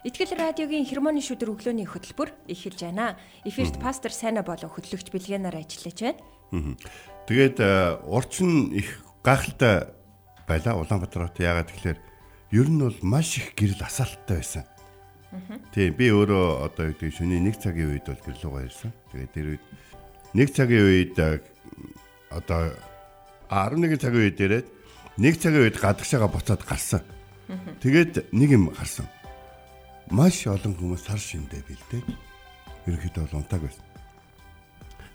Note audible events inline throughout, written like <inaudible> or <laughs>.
Итгэл радиогийн хермоны шүдэр өглөөний хөтөлбөр эхэлж байна. Эфирт пастор Сайна болон хөтлөгч Билгэнаар ажиллаж байна. Тэгээд э, урчин их гахалтай байла Улаанбаатар хот яагаад тэгэхээр ер нь бол маш их гэрэл асаалттай байсан. Тийм би өөрөө одоо юу гэдэг шөнийн 1 цагийн үед бол гэрлүүгээ ирсэн. Тэгээд тэр үед 1 цагийн үед э, одоо 11 цагийн үед ирээд 1 цагийн үед гадагшаага буцаад гарсан. Тэгээд нэг юм харсан. Маш олон хүмүүс сар шиндээ бэлдээ. Ерөнхийдөө бол унтааг байсан.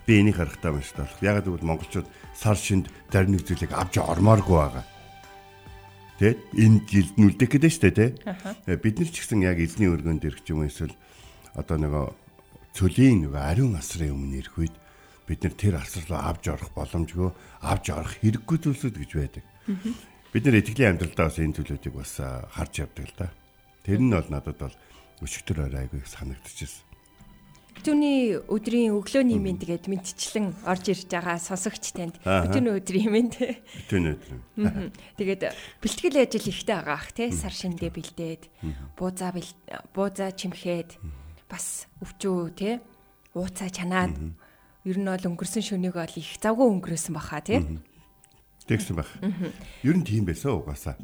Би энийг харахтаа маш таалах. Яг гэвэл монголчууд сар шинд зарим нэг зүйлийг авч ормооргүй байгаа. Тэ энэ жилд нүлдэх гэдэг шүү дээ тэ. Бид нар ч гэсэн яг эзний өргөнд ирэх юм эсвэл одоо нэг цөлийн нэг ариун асрын өмнө ирэх үед бид нар тэр асар руу авч орох боломжгүй авч орох хэрэггүй зүйлсүүд гэж байдаг бид нэр итгэлийн амьдралдаа бас энэ зүйлүүдийг бас харж явдаг л да. Тэр нь бол надад бол өчигдөр орой айгүй санагдчихсэн. Түүний өдрийн өглөөний мэд тэгээд мэдчлэн орж ирж байгаа сонсогч танд. Өтөний өдрийн мэд. Өтөний өдрийн. Тэгээд бэлтгэл ажил ихтэй байгаа ах тий? Сар шиндээ бэлдээд буузаа буузаа чимхээд бас өвчөө тий? Ууцаа чанаад. Ер нь бол өнгөрсөн шөнийг бол их завгүй өнгөрөөсөн баха тий Тэгсэн байх. Ер нь тийм байсан угаасаа.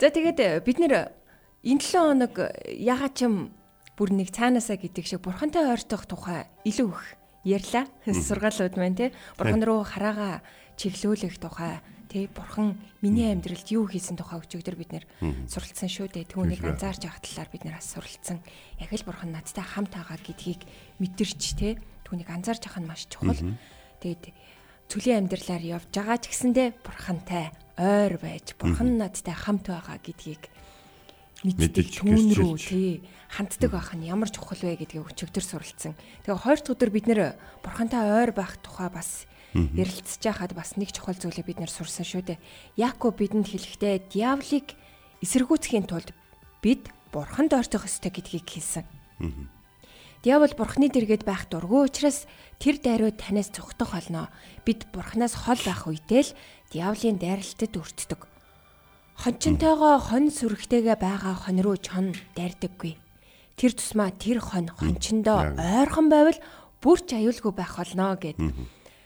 За тэгээд э, бид нэр энэ 7 хоног ягаад ч юм бүр нэг цаанаасаа гэдэг шиг бурхантай ойртох тухай илүү их ярьлаа. Сургаалууд маань тий бурхан руу хараага чиглүүлэх тухай тий бурхан миний амьдралд юу хийсэн тухай өчигдөр бид нэр суралцсан шүү дээ. Түүнийг анзаарч авах талаар бид нэр бас суралцсан. Яг л бурхан надтай хамт байгаа гэдгийг мэдэрч тий түүнийг анзаарч авах нь маш чухал. Тэгээд цөлийн амьдралаар явж байгаа ч гэсэндээ бурхантай ойр байж бурхан надтай хамт байгаа гэдгийг мэддэг түүн рүү тий ханддаг байх нь ямар чухал вэ гэдгийг өчигдөр суралцсан. Тэгээ хоёр дахь өдөр бид нэр бурхантай ойр байх тухай бас ярилцж байхад бас нэг чухал зүйлийг бид нэр сурсан шүү дээ. Яаков бидэнд хэлэхдээ диавлыг эсэргүүцхийн тулд бид бурханд ойртох ёстой гэдгийг хэлсэн. Диавол бурхны дэргэд байх дургүй учраас тэр дайруу танаас цогтох болно. Бид бурхнаас хол байх үедээ л диавлын дайралтад өртдөг. Хончинтойгоо хон сүрэгтэйгээ байгаа хон руу чон дайрдаггүй. Тэр тусмаа тэр хон хончиндоо ойрхон байвал бүрч аюулгүй байх болно гэд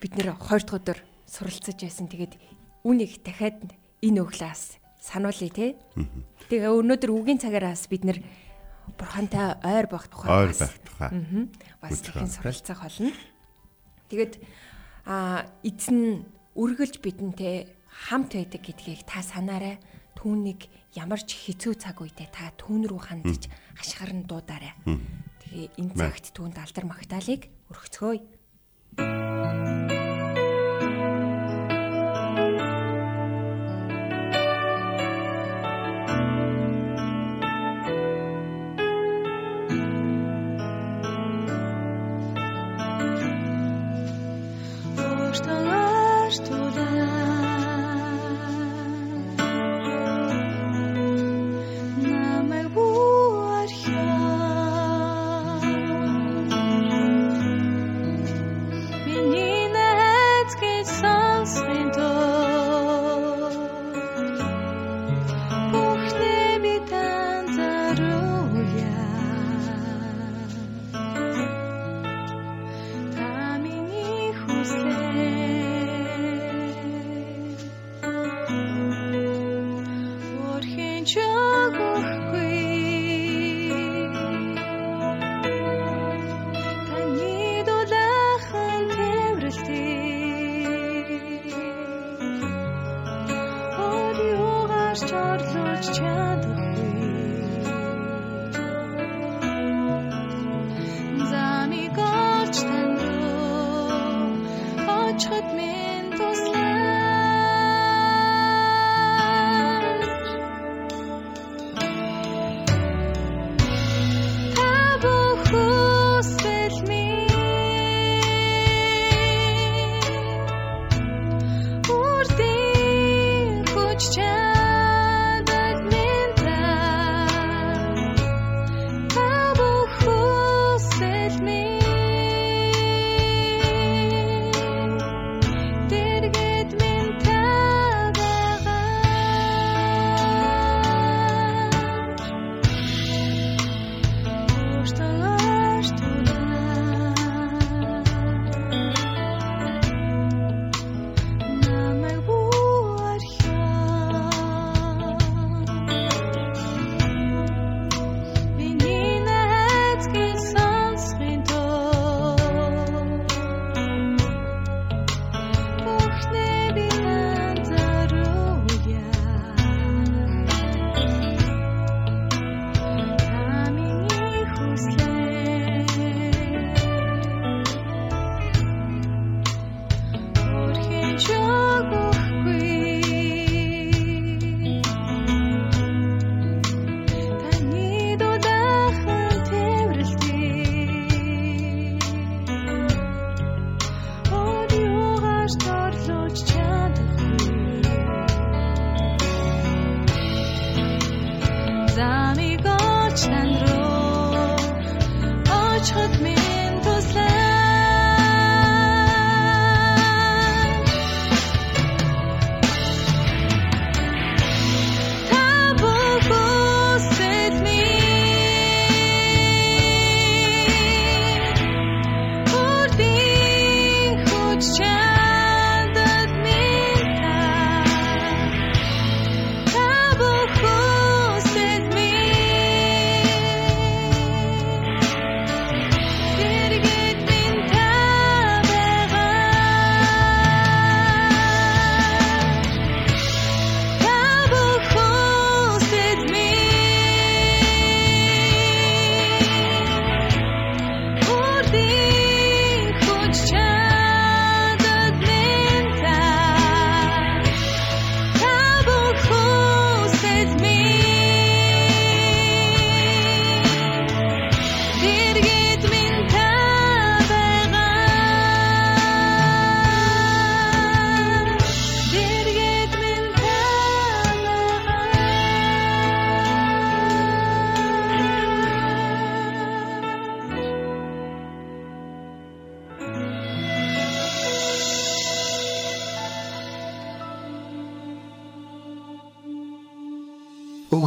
бид нэр хоёр дахь өдөр суралцаж байсан. Тэгээд үнийг дахиад энэ өглөөс сануулъя те. Тэгээ өнөөдөр үгийн цагаараас бид нэр бурхантай ойр байх тухай ойр байх тухай бас тэгин суралцах болно. Тэгээд а эзэн үргэлж бидэнтэй хамт байдаг гэдгийг та санаарай. Түүнийг ямар ч хэцүү цаг үедээ та түүн рүү хандаж ашгарн дуудаарай. Тэгээ энэ цагт түүнд алдар магтаалык өргөцгөөе.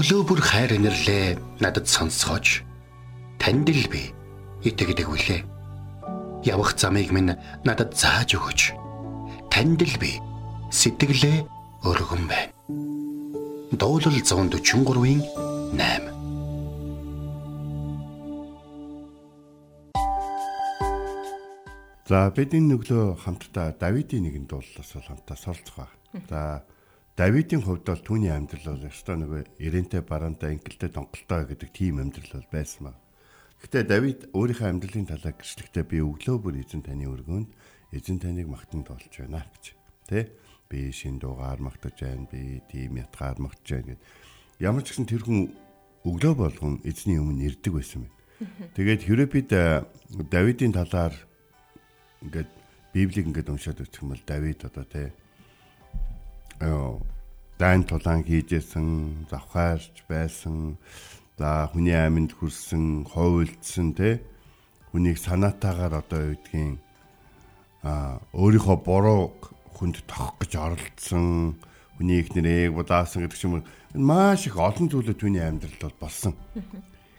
Өглөө бүр хайр инэрлээ надад сонсгооч. Танд л би итгэдэг үлээ. Явах замыг минь надад зааж өгөөч. Танд л би сэтгэлээ өргөн байна. Дуулал 143-ийн 8 За бидний нүглөө хамтдаа Давидын нэгэн дууллаас хамтдаа суралцах ба. За Давидын хувьд бол түүний амьдрал бол ёстой нөгөө ирэнтэй бараантай ингэлтэй донголтой гэдэг тийм амьдрал бол байсан ба. Гэхдээ Давид өөрийнхөө амьдралын талаа гэрчлэхдээ би өглөө бүр эзэн таны өргөнд эзэн таныг магтан тоолж байна гэж. Тэ? Би шин дуугаар магтаж байна. Би тийм ятгаар магтаж байна гэд. Ямар ч гэсэн тэр хүн өглөө болгон эзний өмнө ирдэг байсан байна. Тэгээд хэрэв бид Давидын талаар ингээд Библийг ингээд уншаад үзэх юм бол Давид одоо тэ дайн тулаан хийжсэн, завхаарч байсан, за хүний аминд хүрсэн, ховөлдсөн те хүнийг санаатаагаар одоо юу гэдгийг а өөрийнхөө буруу хүнд тохох гэж оролдсон хүний их нэрийг будаасан гэдэг юм маш их олон зүйлүүд түүний амьдралд бол болсон.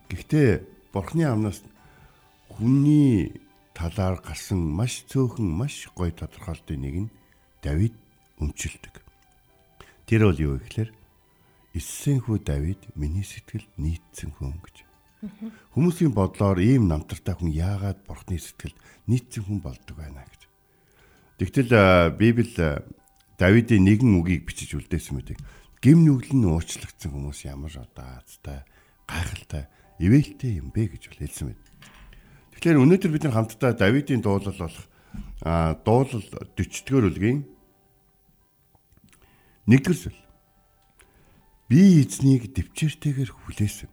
Гэхдээ бурхны амнаас хүний талаар гарсан маш цөөхөн маш гоё тодорхойлтын нэг нь Давид өмчлөдөг. Тэр бол юу гэхээр Иссэнхүү Давид миний сэтгэлд нийцсэн хүн гэж. Хүмүүсийн бодлоор ийм намтартай хүн яагаад бурхны сэтгэлд нийцсэн хүн болдог байна гэж. Тэгтэл Библи Давидын нэгэн үгийг бичиж үлдээсэн мэдэг. Гим нүглэн уучлагдсан хүмүүс ямар удаацтай, гайхалтай, ивэлтэй юм бэ гэж хэлсэн мэд. Тэгэхээр өнөөдөр бид нар хамтдаа Давидын дуулал болох дуулал 40-р үлгийн Нэгдүгээр зүйл. Би эзнийг дэвчээртэйгээр хүлээсэн.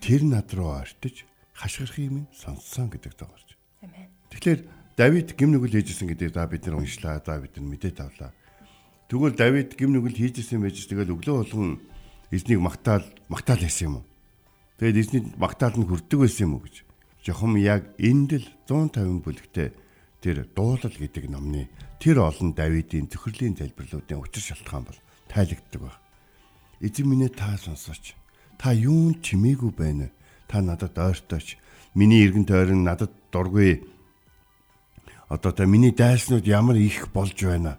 Тэр над руу ортож хашгирахыг минь сонссон гэдэг дагаварч. Тэгэхээр Давид гим нүгэл ээжсэн гэдэг да бид нар уншлаа, да бид нар мэдээ тавлаа. Тэгвэл Давид гим нүгэл хийжсэн байж тэгэл өглөө болгон эзнийг магтаал магтаал хийсэн юм уу? Тэгэд эзний магтаал нь хүрдэг байсан юм уу гэж. Жохом яг энд л 150 бүлэгтэй тэр дуулал гэдэг номны тэр олон Давидын төхөрлийн залбирлуудын учир шалтгаан бол тайлагддаг баг. Эзэн минь та сонсооч. Та юун чимээгүй байна. Та надад ойртооч. Миний эргэн тойрон надад дургүй. Одоо та миний дайснууд ямар их болж байна.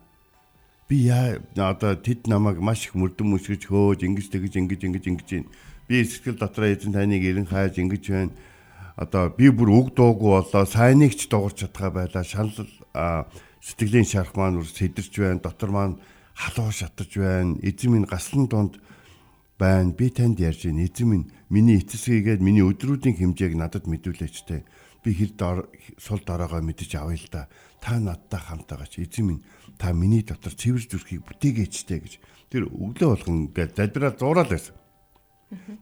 Би яа одоо тэд намайг маш их мөрдөн мөшгөж хөөж ингэж тэгэж ингэж ингэж ингэж байна. Би сэтгэл дотроо эзэн таныг эрен хайж ингэж байна одоо би бүр үг дуугүй болоо сайныг ч дуурч чадхаа байлаа шанал сэтгэлийн шарх маань үр сэдэрч байна дотор маань халуу шатаж байна. Эзэн минь гаслан донд байна. Би танд ярьж байна. Эзэн минь миний эцэсгийгээд миний өдрүүдийн хэмжээг надад мэдүүлээч те. Би дор сул дороогоо мэдэж авъя л да. Та надтай хамтаагаач эзэн минь та миний дотор цэвэр зүрхийг бүтээгээч те гэж. Тэр өглөө болгон ингээд залбираад зуураад байсан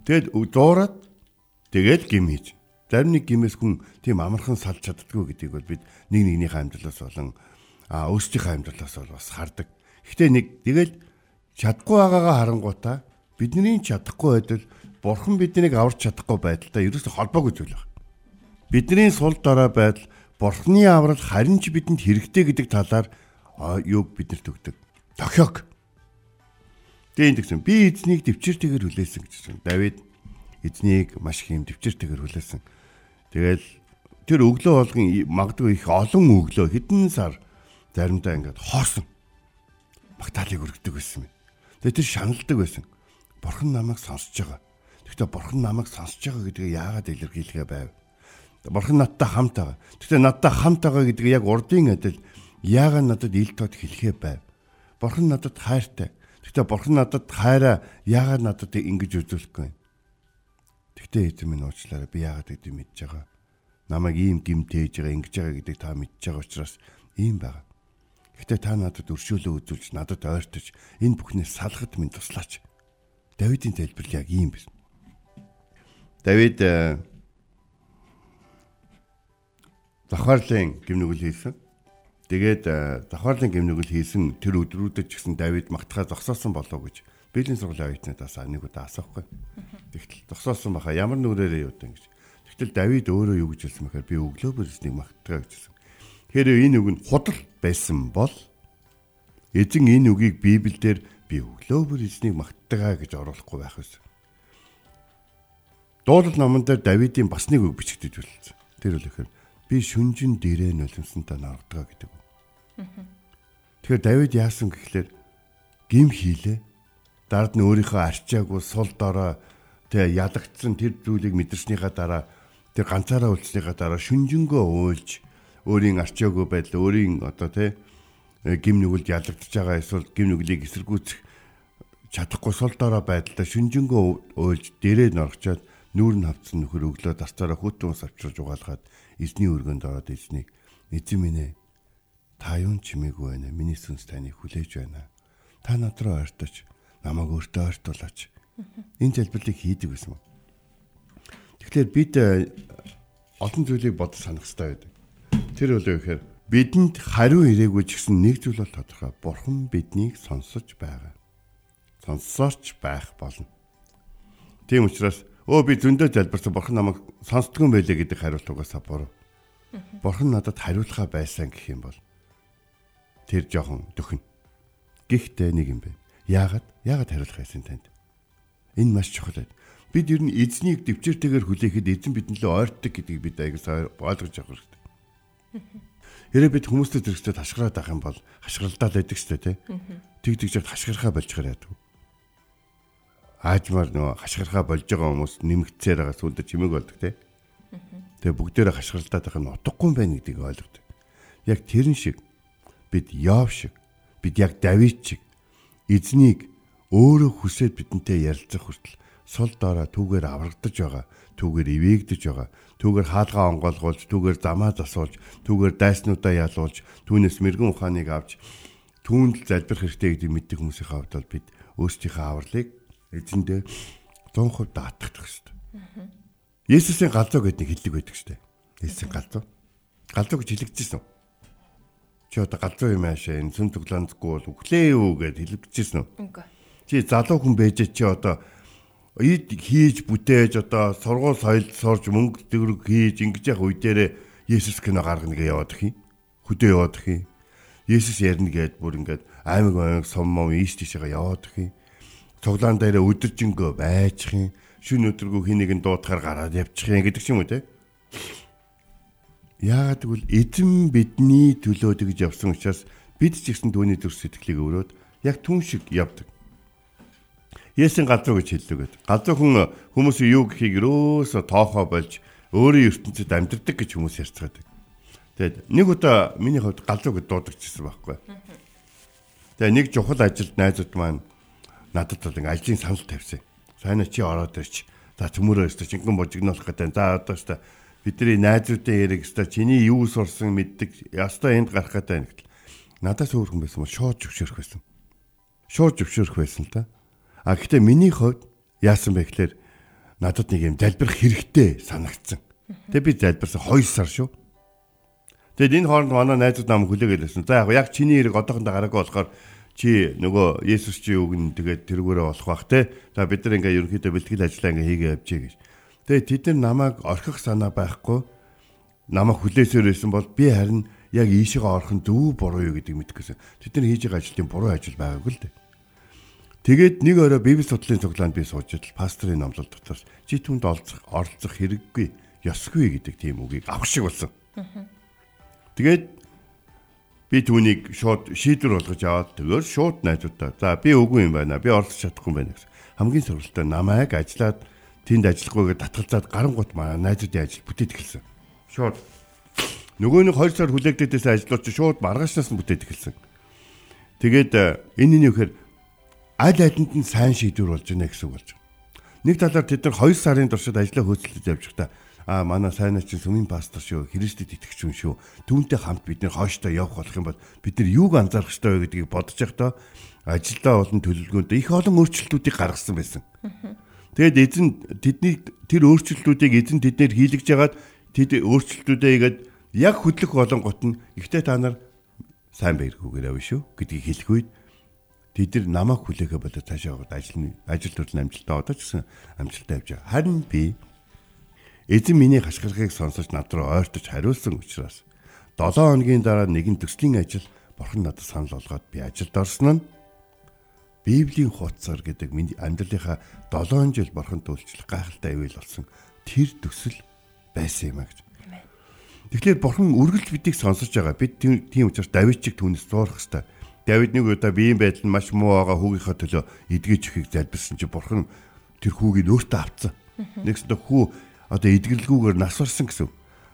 тэгэд зуураад тэгээд гим хийж Зарим нэг гимээс хүн тийм амархан салж чаддгүй гэдгийг бол бид нэг нэгнийхээ амьдралаас болон а өөрсдийнхээ амьдралаас бол бас хардаг. Гэхдээ нэг тэгэл чадахгүй байгаагаа харангуйтаа бидний чадахгүй байдал бурхан биднийг аварч чадахгүй байдалтай ерөөсө холбоогүй зүйл байна. Бидний сул дорой байдал бурханы аврал харин ч бидэнд хэрэгтэй гэдэг талаар юуг биднэрт өгдөг. Тохиог. Тэгээд тэгсэн. Би эзнийг төвчээртэйгээр хүлээсэн гэж байна. Давид эзнийг маш их юм төвчээртэйгээр хүлээсэн. Тэгэл тэр өглөө болгон магадгүй их олон өглөө хэдэн сар заримдаа ингээд хоосон магтаалыг өргөдөг байсан юм. Тэгээ тэр шаналдаг байсан. Бурхан намайг сонсож байгаа. Гэхдээ бурхан намайг сонсож байгаа гэдгийг яагаад илэрхийлгээ байв? Бурхан надтай хамт байгаа. Гэхдээ надтай хамт байгаа гэдгийг яг урдын адил яагаад надад ил тод хэлэхээ байв? Бурхан надад хайртай. Гэхдээ бурхан надад хайраа яагаад надад ингэж үзүүлэхгүй? Гэхдээ эзэн минь уучлаарай би яагаад гэдгийг мэдж байгаа. Намайг ийм гимтээж байгаа ингэж байгаа гэдгийг та мэдж байгаа учраас ийм байгаа. Гэхдээ та надад өршөөлөө үзүүлж надад ойртож энэ бүхнээс салахад минь туслаач. Давидын залбирал яг ийм байсан. Давид Захарлын гимнүгэл хийсэн. Тэгээд Захарлын гимнүгэл хийсэн тэр өдрүүдэд ч гэсэн Давид магтахаа зогсоосон болов гэж Бэлийн сургуулийн оюутнаас нэг удаа асуухгүй. Тэгтэл зогсоосон баха ямар нүрээрээ юу гэж. Тэгтэл Давид өөрөө юу гэж хэлсэн бэхээр би өглөө бүрснийг магтгаа гэжсэн. Тэгэхээр энэ үг нь худал байсан бол эзэн энэ үгийг Библиэлд би өглөө бүр эзнийг магтгаа гэж оруулахгүй байх байсан. Дуулал номон дээр Давидын бас нэг үг бичигдэж байлаа. Тэр үл ихээр би шүнжин дэрээ нулимсантаа навдгаа гэдэг. Тэгэхээр Давид яасан гэхлээр гим хийлээ дард нь өөрийнхөө арчаагүй сул дорой тэгээ ядагдсан тэр зүйлийг мэдэрснийхаа дараа тэр ганцаараа үлдснийхаа дараа шүнжэнгөө уйлж өөрийн арчаагүй байдал өөрийн одоо тэ гим нүгэлд ялагдчихж байгаа эсвэл гим нүглийг эсэргүүцэх чадахгүй сул дорой байдалтай шүнжэнгөө уйлж дээрээ норгочоод нүүр нь хавцсан нөхөр өглөө дастаараа хүүтэн ус авчирж угаалгаад эзний өргөнд ороод эзнийг эзэн минь ээ та юун чимээгүй байна? Миний сүнс таныг хүлээж байна. Та над руу ойртож намайг өөртөө ойртуулаач. Энэ залбирлыг хийдэг гэсэн юм. Тэгэхээр бид э, олон зүйлийг бодож санах хэрэгтэй байдаг. Тэр үлээ гэхээр бидэнд хариу ирээгүй ч гэсэн нэг зүйл бол тодорхой. Бурхан биднийг сонсож байгаа. Сонсооч байх болно. Тийм учраас өө би зөндөө залбирсан бурхан намайг сонсдгүй байлээ гэдэг хариулт угаасаа буруу. Бурхан надад хариулахаа байсан гэх юм бол тэр жоохон дөхөн. Гэхдээ нэг юм бэ. Яагаад? Яагаад хариулах байсан танд? Энэ маш чухал байд. Бид ер нь эзнийг дэвчээртэйгээр хүлээхэд эзэн биднээ ойртдог гэдгийг бид аягсаа ойлгож авах хэрэгтэй. <laughs> Хэрэг бид хүмүүстэй зэрэгцээ ташгараад байх юм бол хашгиралдаад байдаг шүү дээ, тий. Тэг тэгж хашгирхаа болж гараад. Аажмаар нөгөө хашгирхаа болж байгаа хүмүүс нэмэгдсээр байгаа сүлдө чимэг болдог, тий. Тэгээ бүгдээрээ хашгиралдаад байх нь утгагүй юм байна гэдгийг ойлгодог. Яг тэрэн шиг бид Йов шиг бид яг Давид шиг эзнийг өөрөө хүсээд бидэнтэй ярилцах хүртэл сул дорой түүгээр аврагдаж байгаа, түүгээр ивээгдэж байгаа, түүгээр хаалгаа онгойлгуулж, түүгээр замаа засуулж, түүгээр дайснуудаа ялуулж, түүнээс мэрэгэн ухааныг авч түүнд залбирх хэрэгтэй гэдэг мэддэг хүмүүсийн хувьд бол бид өөрсдийнхөө авралыг эзэндээ 100% даатгах хэрэгтэй. Есүсийн галзуу гэдэг нэг хэллэг байдаг шүү дээ. Есүсийн галзуу. Галзуу гэж хэлэгдэжсэн. Чи одоо галзуу юм аашаа энэ сүн туглаандгүй бол өглөө юу гэд хэлчихсэн үү? Чи залуу хүн байж чи одоо ид хийж бүтээж одоо сургууль соёл сурж мөнгө төгрөг хийж ингэж явах үе дээрээ Есүс кино гаргана гэж яваад их юм. Хөдөө яваад их юм. Есүс ярина гэд бүр ингээд аймаг аймаг сум мом ийш тийшээ яваад их юм. Цуглаан дээрээ өдөржингөө байж их юм. Шүн өдргөө хий нэгэн дуутахаар гараад явчих юм гэдэг ч юм уу те. Яагаад гэвэл эзэн бидний төлөө тэгж явсан учраас бид ч гэсэн түүний төр сэтгэлийг өрөөд яг түн шиг явдаг. Есүсийн газар гэж хэлдэг. Газар хүн хүмүүсийн юу гэхийг өрөөсө тоохоо болж өөрийн ертөнцид амьдрдаг гэж хүмүүс ярьцгаадаг. Тэгээд нэг удаа миний хувьд галзуу гэж дуудагчсан байхгүй. Тэгээд нэг чухал ажилд найзууд маань надад бол ингээ ажлын санал тавьсан. Сайна чи ороод ирч. За төмөрөө өстө чингэн божигнуулах гэдэг. За одоо өстө бидний найзуудын яриг өстө чиний юу сурсан мэддэг. Ястаа энд гарах гэдэг юм. Надаас өөр хүн байсан бол шууд зөвшөөрөх байсан. Шууд зөвшөөрөх байсан л да. А гэхдээ миний хувьд яасан бэ гэхээр надад нэг юм залбирах хэрэгтэй санагдсан. Тэгээ би залбирсан 2 сар шүү. Тэгэд энэ хооронд манай найзууд нам хүлээгээд байсан. За яг чиний хэрэг одоохондоо гараагүй болохоор чи нөгөө Есүс чи үг нь тэгээд тэргүүрээ болох бах те. За бид нар ингээ ерөнхийдөө бэлтгэл ажиллаа ингээ хийгээ явжээ гэж. Тэгээд тэд нар намайг орхих санаа байхгүй намайг хүлээсээр байсан бол би харин яг ийшээ орох нь зөв буруу юу гэдэг мэдгэсэн. Тэд нар хийж байгаа ажлын буруу ажил байгаагүй л дээ. Тэгээд нэг орой библи судлалын цуглаанд би сууж идэл пасторын номлол дотор чи түнд олзох оролцох хэрэггүй ёсгүй гэдэг тийм үгийг авах шиг болсон. Тэгээд Би түүнийг шууд шийдвэр болгож аваад тэгээр шууд найзуудаа. За би үгүй юм байна. Би оролцож чадахгүй юм байна гэсэн. Хамгийн сөрөлтөө намайг ажиллаад тэнд ажиллахгүйгээ татгалзаад гарангуут маа найзуудын ажил бүтээд эхэлсэн. Шууд нөгөө нэг 2 сар хүлээгдээдээс ажлууч шууд маргаашнаас нь бүтээд эхэлсэн. Тэгээд э, энэ нь юу гэхээр аль алинд нь сайн шийдвэр болж байна гэсэн үг болж байна. Нэг талаар тэд нар 2 сарын туршид ажлаа хөөцөлдөж явж байхдаа а манай сайнаа чинь сүмийн пастор шүү Христэд итгэж юм шүү түүнтэй хамт бид нэр хойштоо явах болох юм бол бид нар юуг анзаарах ёстой вэ гэдгийг бодож байхдаа ажилдаа болон төлөвлөгөөнд их олон өөрчлөлтүүдийг гаргасан байсан. Тэгэд эзэн тэдний тэр өөрчлөлтүүдийг эзэн тэднэр хийлгэж ягаад тэд өөрчлөлтүүдээ игээд яг хөдлөх болонгот нь ихтэй та нар сайн байгаагүй авна шүү гэдгийг хэлэх үед тэд нар намайг хүлээхэ болоод цаашаа яваад ажил ажил төрлийн амжилтаа одоо ч гэсэн амжилтаа явж байгаа. Харин би Эзэн миний хашгирхыг сонсож над руу ойртож хариулсан учраас 7 хоногийн дараа нэгэн төслийн ажил бурхан надад санал болгоод би ажилд орсон нь Библийн хуудасар гэдэг миний амьдралынхаа 7 жил бурханд үйлчлэх гайхалтай ивэл болсон тэр төсөл байсан юм а гэж. Тэгэхээр бурхан үргэлж бидийг сонсож байгаа. Бид тийм учраас Давид чиг түүнээс зуурах хэвээр. Давид нэг удаа биеийн байдал нь маш муу байгаа хүүгийнхаа төлөө эдгэж өгөхийг залбирсан чи бурхан тэр хүүгийг өөртөө авцсан. Нэгсдэ хүү одоо эдгэрлгүүгээр насварсан гэсэн.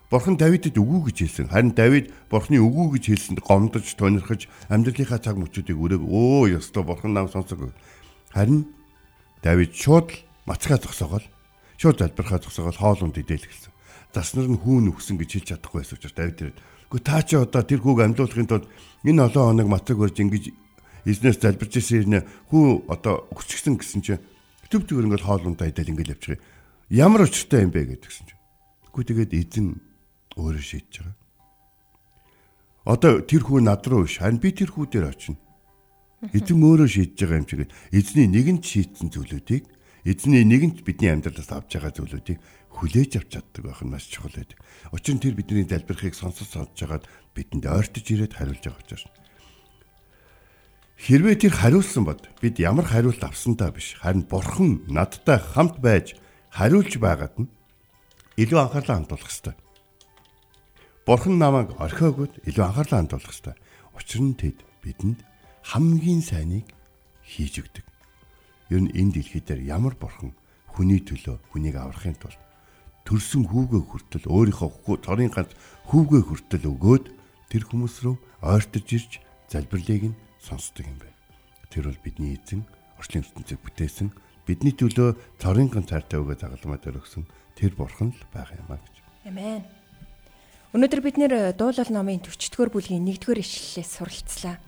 Бурхан Давидэд үгүй гэж хэлсэн. Харин Давид Бурханы үгүй гэж хэлсэнд гомдож, тонирхож амьдралынхаа цаг мөчүүдийг өрөөг өө ёстой Бурхан нам сонсог. Харин Давид шууд мацгаа зогсоогоол шууд залбирхаа зогсоогоол хоолунд идэл гэлсэн. Заснаар нь хүүн өгсөн гэж хэлж чадахгүй байсан учраас Давид ирээд Гэхдээ та чи одоо тэр хүүг амьдуулахын тулд энэ олон хоног мацаг барьж ингэж эзнээс залбирч ирсэн хүү одоо өчгсөн гэсэн чинь төв төгөр ингээл хоолундаа идэл ингээл явчих Ямар учиртай юм бэ гэдгсэн чинь. Үгүй тэгээд эзэн өөрөө шийдэж байгаа. Одоо тэр хүү над руу биш, харин би тэр хүү дээр очино. Эзэн өөрөө шийдэж байгаа юм чигээд эзний нэгэн шийдсэн зүйлүүдийг эзний нэгэн бидний амьдралаас авч байгаа зүйлүүдийг хүлээж авч чаддаг байх нь маш чухал байдаг. Учир нь тэр бидний залбирахыг сонсож сонсож хагаад бидэнд ойртож ирээд хариулж байгаа учраас. Хэрвээ тэр хариулсан бод бид ямар хариулт авсантаа биш харин бурхан надтай хамт байж хариулж байгаад нь илүү анхаарлаа хандуулах хэрэгтэй. Бурхан намайг орхиогод илүү анхаарлаа хандуулах хэрэгтэй. Учир нь тэд бидэнд хамгийн сайныг хийж өгдөг. Ер нь энэ дэлхий дээр ямар бурхан хүний төлөө хүнийг аврахын тулд төрсөн хүүгээ хүртэл өөрийнхөө цорын ганц хүүгээ хүртэл өгөөд тэр хүмүүс рүү ойртож ирж залбирлыг нь сонсдог юм байна. Тэр бол бидний эзэн орчлын ертөнцийг бүтээсэн бидний төлөө цорын ган цаартай өгөө загалмаа дээр өгсөн тэр бурхан л байх юм а гэж. Амен. Өнөөдөр бид нэр дуулал номын 40-р бүлгийн 1-р ишлэлээс суралцлаа.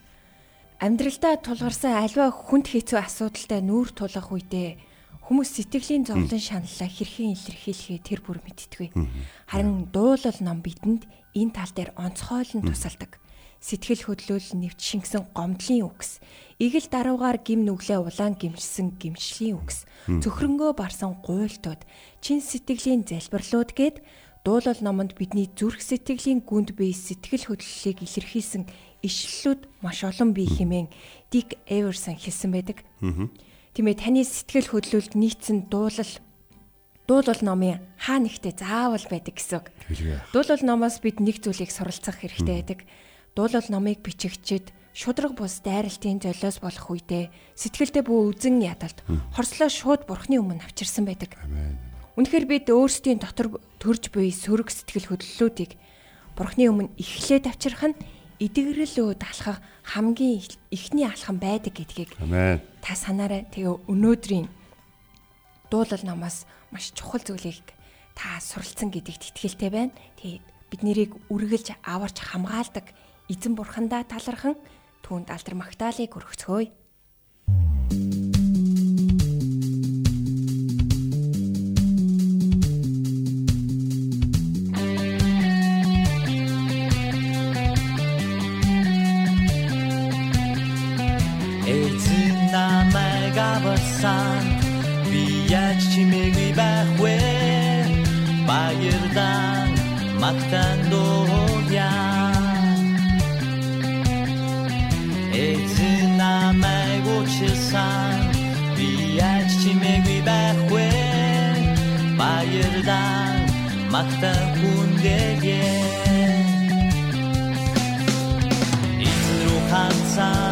Амьдралдаа тулгарсан альва хүнд хэцүү асуудалтай нүүр тулах үедээ хүмүүс сэтгэлийн зовлон шаналлаа хэрхэн илэрхийлэхээ тэр бүр мэдтгүй. Харин дуулал ном бидэнд энэ тал дээр онцгойлон тусалдаг. сэтгэл хөдлөл нэвч шингэсэн гомдлын үгс. Игэл даруугаар гим нүглээ улаан гимшсэн гимшлийн үгс. Цөхрөнгөө барсан гуйлтууд, чин сэтгэлийн залбирлууд гээд дуулал номонд бидний зүрх сэтгэлийн гүнд бие сэтгэл хөдлөлийг илэрхийлсэн ишлэлүүд маш олон бий хэмээн Дик Эверсон хэлсэн байдаг. Тиймээ таны сэтгэл хөдлөлд нийцсэн дуулал дуулал номын хаа нэгтээ заавал байдаг гэсэн. Дуулал номоос бид нэг зүйлийг суралцах хэрэгтэй байдаг. Дуулал номыг бичигчид шудраг бус дайралтын золиос болох үедээ сэтгэлдээ бүү үзэн ядалт хорслоо шууд бурхны өмнө авчирсан байдаг. Үнэхээр бид өөрсдийн дотор төрж буй сөрөг сэтгэл хөдлөлүүдийг бурхны өмнө эхлээд авчрах нь эдгэрэлөө далхах хамгийн ихний алхам байдаг гэдгийг та санаарай. Тэгээ өнөөдрийн дуулал номоос маш чухал зүйлийг та суралцсан гэдэгт итгэлтэй байна. Тэгээд бид нэрийг үргэлж аварч хамгаалдаг эзэн бурхандаа талархан түүнд алдар магтаалыг өргөцгөөе. Сан би яаж чимээгүй байх вэ баярдан магтан дууя эзэн намайг учирсан би яаж чимээгүй байх вэ баярдан магтан хүндэгэ эзэн рүү хандсан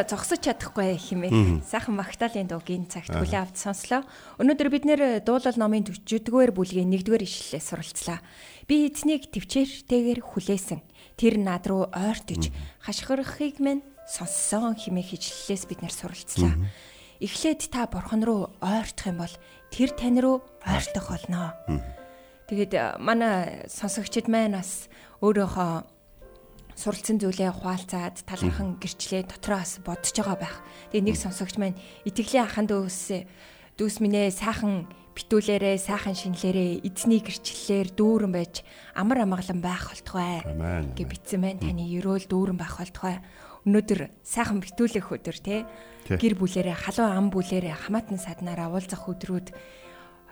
хамтдаа зогсож чадахгүй хэмээх сайхан Магдалины дуугийн цагт хүлээ авч сонслоо. Өнөөдөр бид нэр дуулал номын 40-р бүлгийн 1-р ишлэлээ суралцлаа. Би эзнийг төвчээртэйгээр хүлээсэн. Тэр над руу ойртож хашгирахыг минь сонссон хэмээх ишлэлээс бид нэр суралцлаа. Эхлээд та бурхан руу ойртох юм бол тэр тань руу ойртох болно. Тэгээд манай сонсогчид маань бас өөрөөхөө суралцсан зүйлээ хуалцаад талархан гэрчлээ дотроос бодож байгаа байх. Тэгээ нэг сонсогч маань итгэлийн ахын дүүс дүүс минь ээ сайхан битүүлээрээ сайхан шинлээрээ эзний гэрчлэлээр дүүрэн байж амар амгалан байх болтугай гэж битсэн байна. Таны ерөөл дүүрэн байх болтугай. Өнөөдөр сайхан битүүлэх өдөр те гэр бүлэрээ халуун ам бүлэрээ хамаатан саднараа уулзах өдрүүд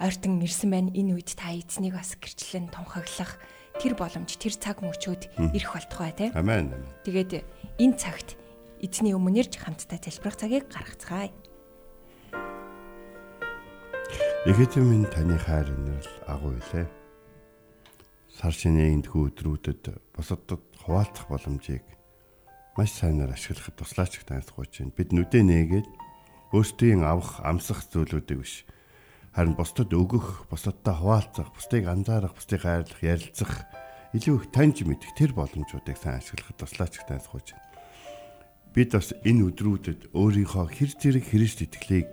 ойртон ирсэн байна. Энэ үед та эзнийг бас гэрчлэн тунхаглах тэр боломж тэр цаг мөчүүд ирэх болтугай тий. Амен. Тэгээд энэ цагт эзний өмнө ирж хамтдаа залбирах цагийг гаргацгаая. Эхэдэн минь таны хайр өнөр агуу илээ. Сар шинийн эндхүү өдрүүдэд бусадад хуваалцах боломжийг маш сайнаар ашиглахад туслаач байна. Бид нүдэ нээгээд өөрсдийн авах амсах зүйлүүдийг биш харин бусдад өгөх, бусдадтай хуваалцах, бусдыг анзаарах, бусдыг хайрлах, ярилцах, илүү их таньж мэдэх тэр боломжуудыг сайн ашиглахад туслаач гэж тайлбарж байна. Бид бас энэ өдрүүдэд өөрийнхөө хэр зэрэг Христ итгэлийг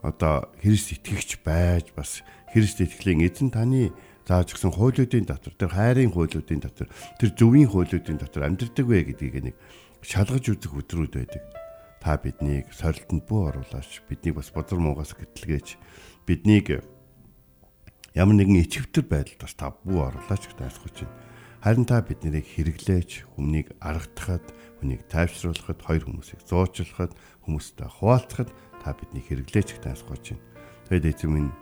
одоо Христ итгэгч байж бас Христ итгэлийн эзэн таны зааж өгсөн хуулиудын дотор тэр хайрын хуулиудын дотор тэр зөвийн хуулиудын дотор амьдардаг вэ гэдгийг нэг шалгаж үзэх өдрүүд байдаг. Та биднийг сорилтонд бүү оруулаач. Биднийг бас бозор муугаас гэтлгээж биднийг ямар нэгэн ичвтер байдалд бас табу оруулаач гэж тайлбарч байна. Харин та биднийг хэрэглээж, хүмнийг аргатахад, хүнийг тайвшруулахад, хоёр хүмүүсийг зуучлахад, хүмүүстэй хуваалцахад та биднийг хэрэглээж гэж тайлбарч байна. Тэгэд эзэм минь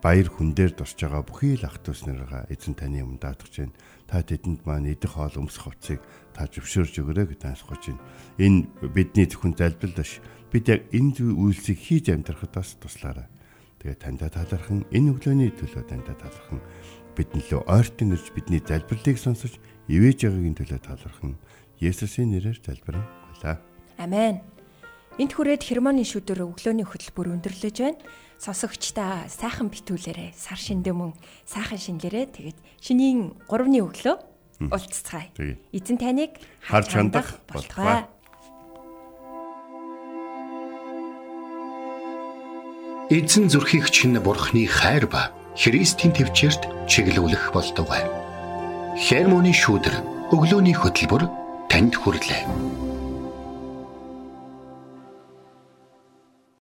баяр хүн дээр дурж байгаа бүхий л ах トゥ ус нараа эзэн таны өмнө даатгаж байна. Та тэдэнд маань идэх хоол өмсөх хувцсыг та зөвшөөрж өгөөрэй гэж тайлбарч байна. Энэ бидний зөвхөн залбирал биш. Бид яг энэ үйлсийг хийж амьдрахад бас туслаарай. Тэгээ таньда талархан энэ өглөөний төлөө таньда талархан бидний лөө ойртон ирж бидний залбирлыг сонсож ивэж байгаагийн төлөө талархан Есүсийн нэрээр залбирanгуйлаа. Амен. Энт хүрээд хермоны шүдэр өглөөний хөтөлбөр өндөрлөж байна. Сонсогчдаа сайхан битүүлээрэ сар шиндэ мөн сайхан шинлэрэ тэгээд шинийн 3-ны өглөө уулзцгаая. Эзэн таныг харж хандах болтугай. Эзэн зүрхийг чинь бурхны хайр ба Христийн төвчөрт чиглүүлэх болтугай. Хермоны шүүдэр өглөөний хөтөлбөр танд хүрэлээ.